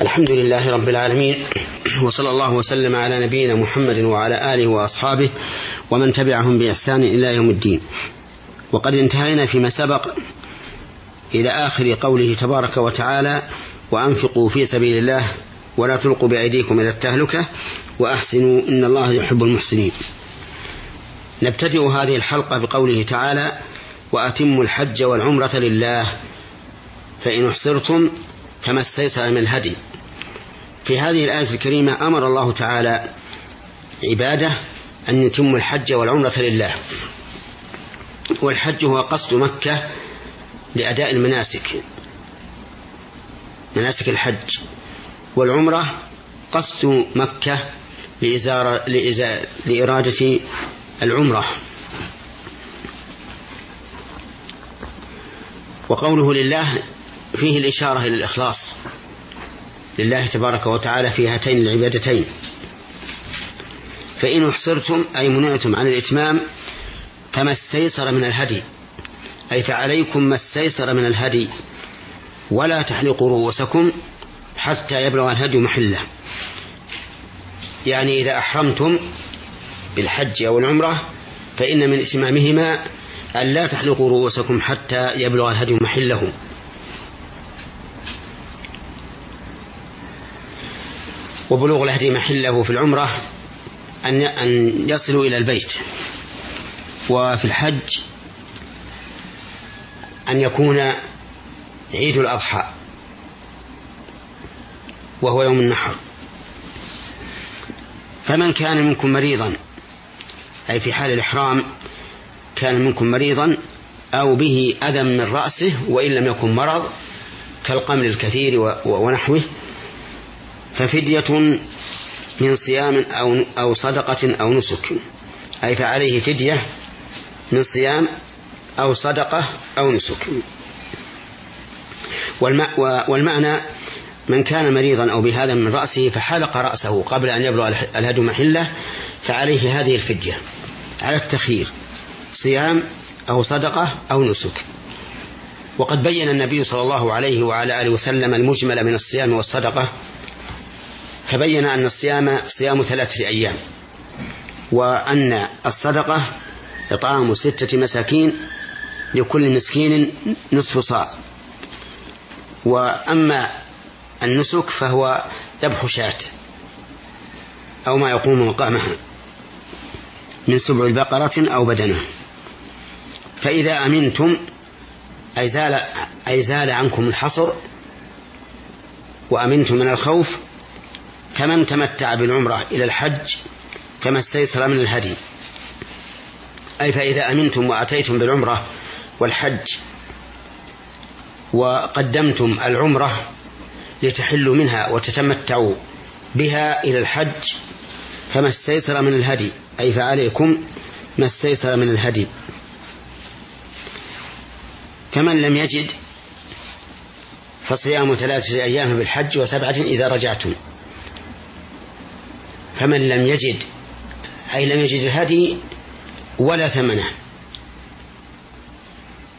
الحمد لله رب العالمين وصلى الله وسلم على نبينا محمد وعلى آله وأصحابه ومن تبعهم بإحسان إلى يوم الدين. وقد انتهينا فيما سبق إلى آخر قوله تبارك وتعالى وأنفقوا في سبيل الله ولا تلقوا بأيديكم إلى التهلكة وأحسنوا إن الله يحب المحسنين. نبتدئ هذه الحلقة بقوله تعالى وأتموا الحج والعمرة لله فإن أحصرتم كما استيسر من الهدي. في هذه الآية الكريمة أمر الله تعالى عباده أن يتموا الحج والعمرة لله. والحج هو قصد مكة لأداء المناسك مناسك الحج. والعمرة قصد مكة لإزارة لإرادة العمرة. وقوله لله فيه الإشارة إلى الإخلاص لله تبارك وتعالى في هاتين العبادتين. فإن أحصرتم أي منعتم عن الإتمام فما استيسر من الهدي. أي فعليكم ما استيسر من الهدي. ولا تحلقوا رؤوسكم حتى يبلغ الهدي محله. يعني إذا أحرمتم بالحج أو العمرة فإن من إتمامهما أن لا تحلقوا رؤوسكم حتى يبلغ الهدي محله. وبلوغ الهدي محله في العمرة أن أن يصلوا إلى البيت. وفي الحج أن يكون عيد الأضحى وهو يوم النحر. فمن كان منكم مريضا أي في حال الإحرام كان منكم مريضا أو به أذى من رأسه وإن لم يكن مرض كالقمل الكثير ونحوه ففدية من صيام أو أو صدقة أو نسك. أي فعليه فدية من صيام أو صدقة أو نسك. والمعنى من كان مريضا أو بهذا من رأسه فحلق رأسه قبل أن يبلغ الهدي محلة فعليه هذه الفدية. على التخيير صيام أو صدقة أو نسك. وقد بين النبي صلى الله عليه وعلى آله وسلم المجمل من الصيام والصدقة فبين أن الصيام صيام ثلاثة أيام وأن الصدقة إطعام ستة مساكين لكل مسكين نصف صاع. وأما النسك فهو ذبح شاة أو ما يقوم مقامها من سبع البقرة أو بدنه فإذا أمنتم أي زال, أي زال عنكم الحصر وأمنتم من الخوف فمن تمتع بالعمرة إلى الحج فما استيسر من الهدي. أي فإذا أمنتم وأتيتم بالعمرة والحج وقدمتم العمرة لتحلوا منها وتتمتعوا بها إلى الحج فما استيسر من الهدي. أي فعليكم ما استيسر من الهدي. فمن لم يجد فصيام ثلاثة أيام بالحج وسبعة إذا رجعتم. فمن لم يجد أي لم يجد الهدي ولا ثمنه.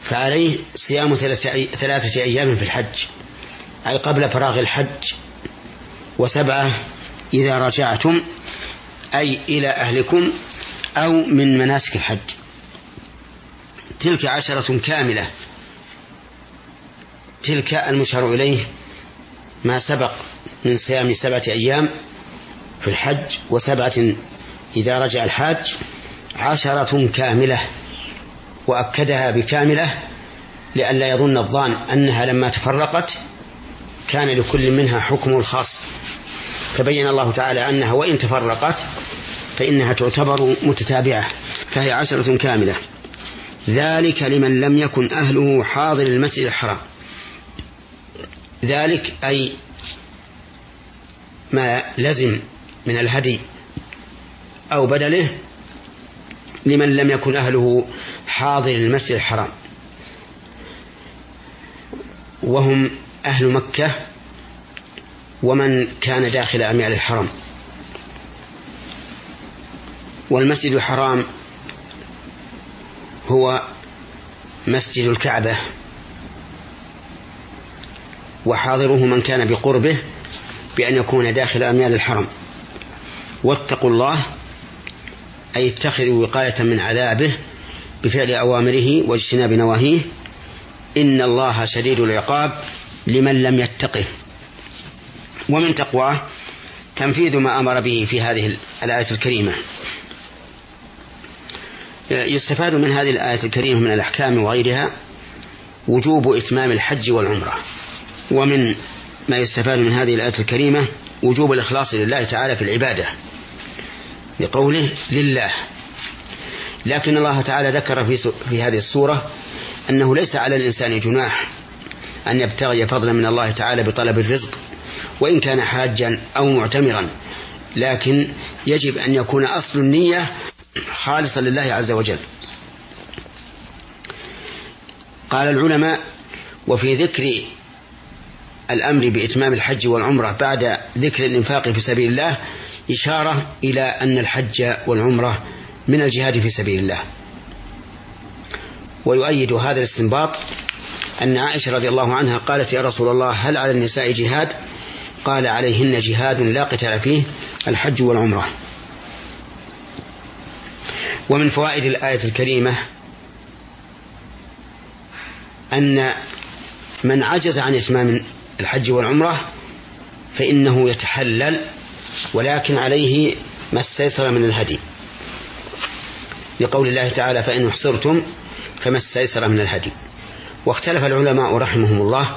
فعليه صيام ثلاثة أيام في الحج أي قبل فراغ الحج وسبعة إذا رجعتم أي إلى أهلكم أو من مناسك الحج. تلك عشرة كاملة. تلك المشار إليه ما سبق من صيام سبعة أيام. في الحج وسبعة إذا رجع الحاج عشرة كاملة وأكدها بكاملة لئلا يظن الظان أنها لما تفرقت كان لكل منها حكم الخاص. فبين الله تعالى أنها وإن تفرقت فإنها تعتبر متتابعة فهي عشرة كاملة. ذلك لمن لم يكن أهله حاضر المسجد الحرام. ذلك أي ما لزم من الهدي أو بدله لمن لم يكن أهله حاضر المسجد الحرام. وهم أهل مكة ومن كان داخل أميال الحرم. والمسجد الحرام هو مسجد الكعبة وحاضره من كان بقربه بأن يكون داخل أميال الحرم. واتقوا الله أي اتخذوا وقاية من عذابه بفعل أوامره واجتناب نواهيه. إن الله شديد العقاب لمن لم يتقه. ومن تقواه تنفيذ ما أمر به في هذه الآية الكريمة. يستفاد من هذه الآية الكريمة من الأحكام وغيرها وجوب إتمام الحج والعمرة. ومن ما يستفاد من هذه الآية الكريمة وجوب الإخلاص لله تعالى في العبادة. لقوله لله. لكن الله تعالى ذكر في, في هذه السورة أنه ليس على الإنسان جناح أن يبتغي فضلا من الله تعالى بطلب الرزق وإن كان حاجا أو معتمرا. لكن يجب أن يكون أصل النية خالصا لله عز وجل. قال العلماء وفي ذكر الأمر بإتمام الحج والعمرة بعد ذكر الإنفاق في سبيل الله إشارة إلى أن الحج والعمرة من الجهاد في سبيل الله. ويؤيد هذا الاستنباط أن عائشة رضي الله عنها قالت يا رسول الله هل على النساء جهاد؟ قال عليهن جهاد لا قتال فيه الحج والعمرة. ومن فوائد الآية الكريمة أن من عجز عن إتمام الحج والعمرة فإنه يتحلل ولكن عليه ما استيسر من الهدي. لقول الله تعالى فإن أحصرتم فما استيسر من الهدي. واختلف العلماء رحمهم الله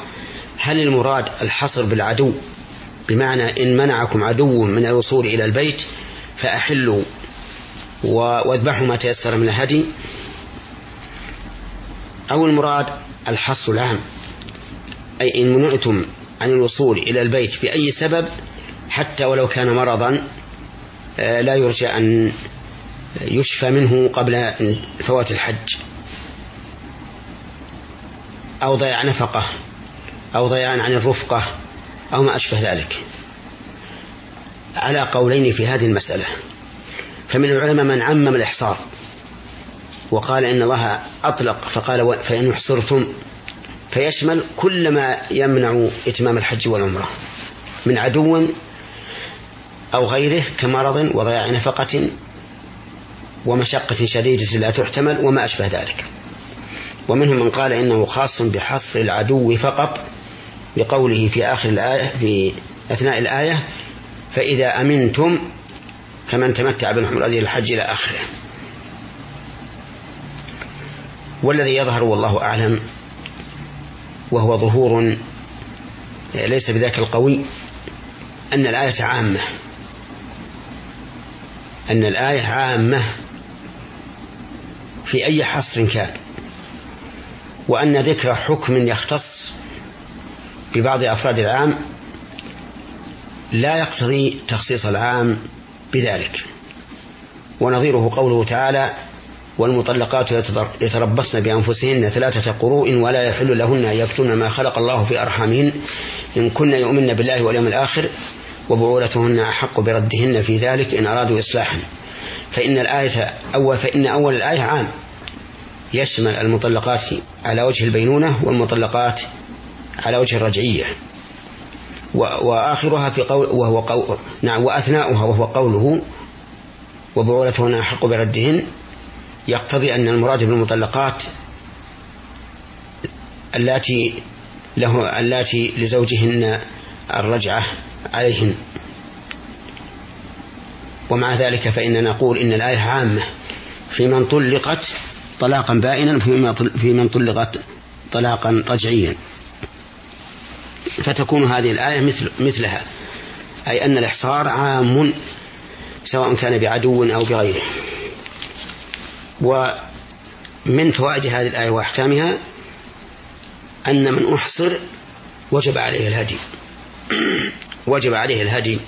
هل المراد الحصر بالعدو بمعنى إن منعكم عدو من الوصول إلى البيت فأحلوا واذبحوا ما تيسر من الهدي؟ أو المراد الحصر العام أي إن منعتم عن الوصول إلى البيت بأي سبب حتى ولو كان مرضا آه، لا يرجى أن يشفى منه قبل فوات الحج. أو ضياع نفقة أو ضياع عن الرفقة أو ما أشبه ذلك. على قولين في هذه المسألة. فمن العلماء من عمم الإحصار وقال إن الله أطلق فقال فإن احصرتم فيشمل كل ما يمنع إتمام الحج والعمرة من عدو أو غيره كمرض وضياع نفقة ومشقة شديدة لا تحتمل وما أشبه ذلك. ومنهم من قال إنه خاص بحصر العدو فقط لقوله في آخر الآية في أثناء الآية فإذا أمنتم فمن تمتع بالحمر هذه الحج إلى آخره. والذي يظهر والله أعلم وهو ظهور ليس بذاك القوي أن الآية عامة. أن الآية عامة في أي حصر كان. وأن ذكر حكم يختص ببعض أفراد العام لا يقتضي تخصيص العام بذلك. ونظيره قوله تعالى والمطلقات يتربصن بأنفسهن ثلاثة قروء ولا يحل لهن أن يكتمن ما خلق الله في أرحامهن إن كن يؤمن بالله واليوم الآخر وبعولتهن أحق بردهن في ذلك إن أرادوا إصلاحا. فإن الآية أول فإن أول الآية عام. يشمل المطلقات على وجه البينونة والمطلقات على وجه الرجعية. وآخرها في قول وهو قول نعم وأثناؤها وهو قوله وبعولتهن أحق بردهن يقتضي أن المراد بالمطلقات اللاتي له اللاتي لزوجهن الرجعة عليهن. ومع ذلك فإننا نقول إن الآية عامة. في من طلقت طلاقا بائنا في من طلقت طلاقا رجعيا. فتكون هذه الآية مثل مثلها. أي أن الإحصار عام سواء كان بعدو أو بغيره. ومن فوائد هذه الآية وأحكامها أن من أحصر وجب عليه الهدي. وجب عليه الهدي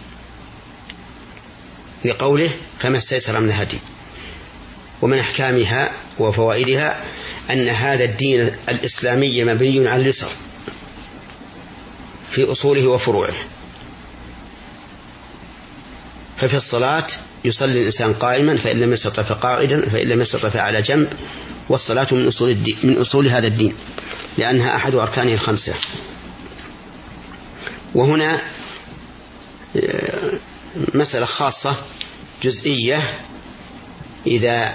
لقوله فما استيسر من الهدي. ومن أحكامها وفوائدها أن هذا الدين الإسلامي مبني على اليسر في أصوله وفروعه. ففي الصلاة يصلي الإنسان قائما فإن لم يستطع فقاعدا فإن لم يستطع فعلى جنب والصلاة من أصول الدين من أصول هذا الدين لأنها أحد أركانه الخمسة. وهنا مسألة خاصة جزئية إذا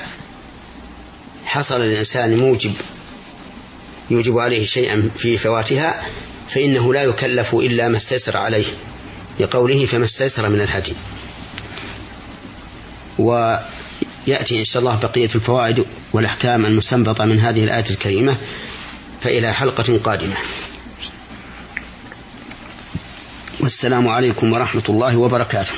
حصل للإنسان موجب يوجب عليه شيئا في فواتها فإنه لا يكلف إلا ما استيسر عليه لقوله فما استيسر من الهدي. ويأتي إن شاء الله بقية الفوائد والأحكام المستنبطة من هذه الآية الكريمة فإلى حلقة قادمة. والسلام عليكم ورحمة الله وبركاته.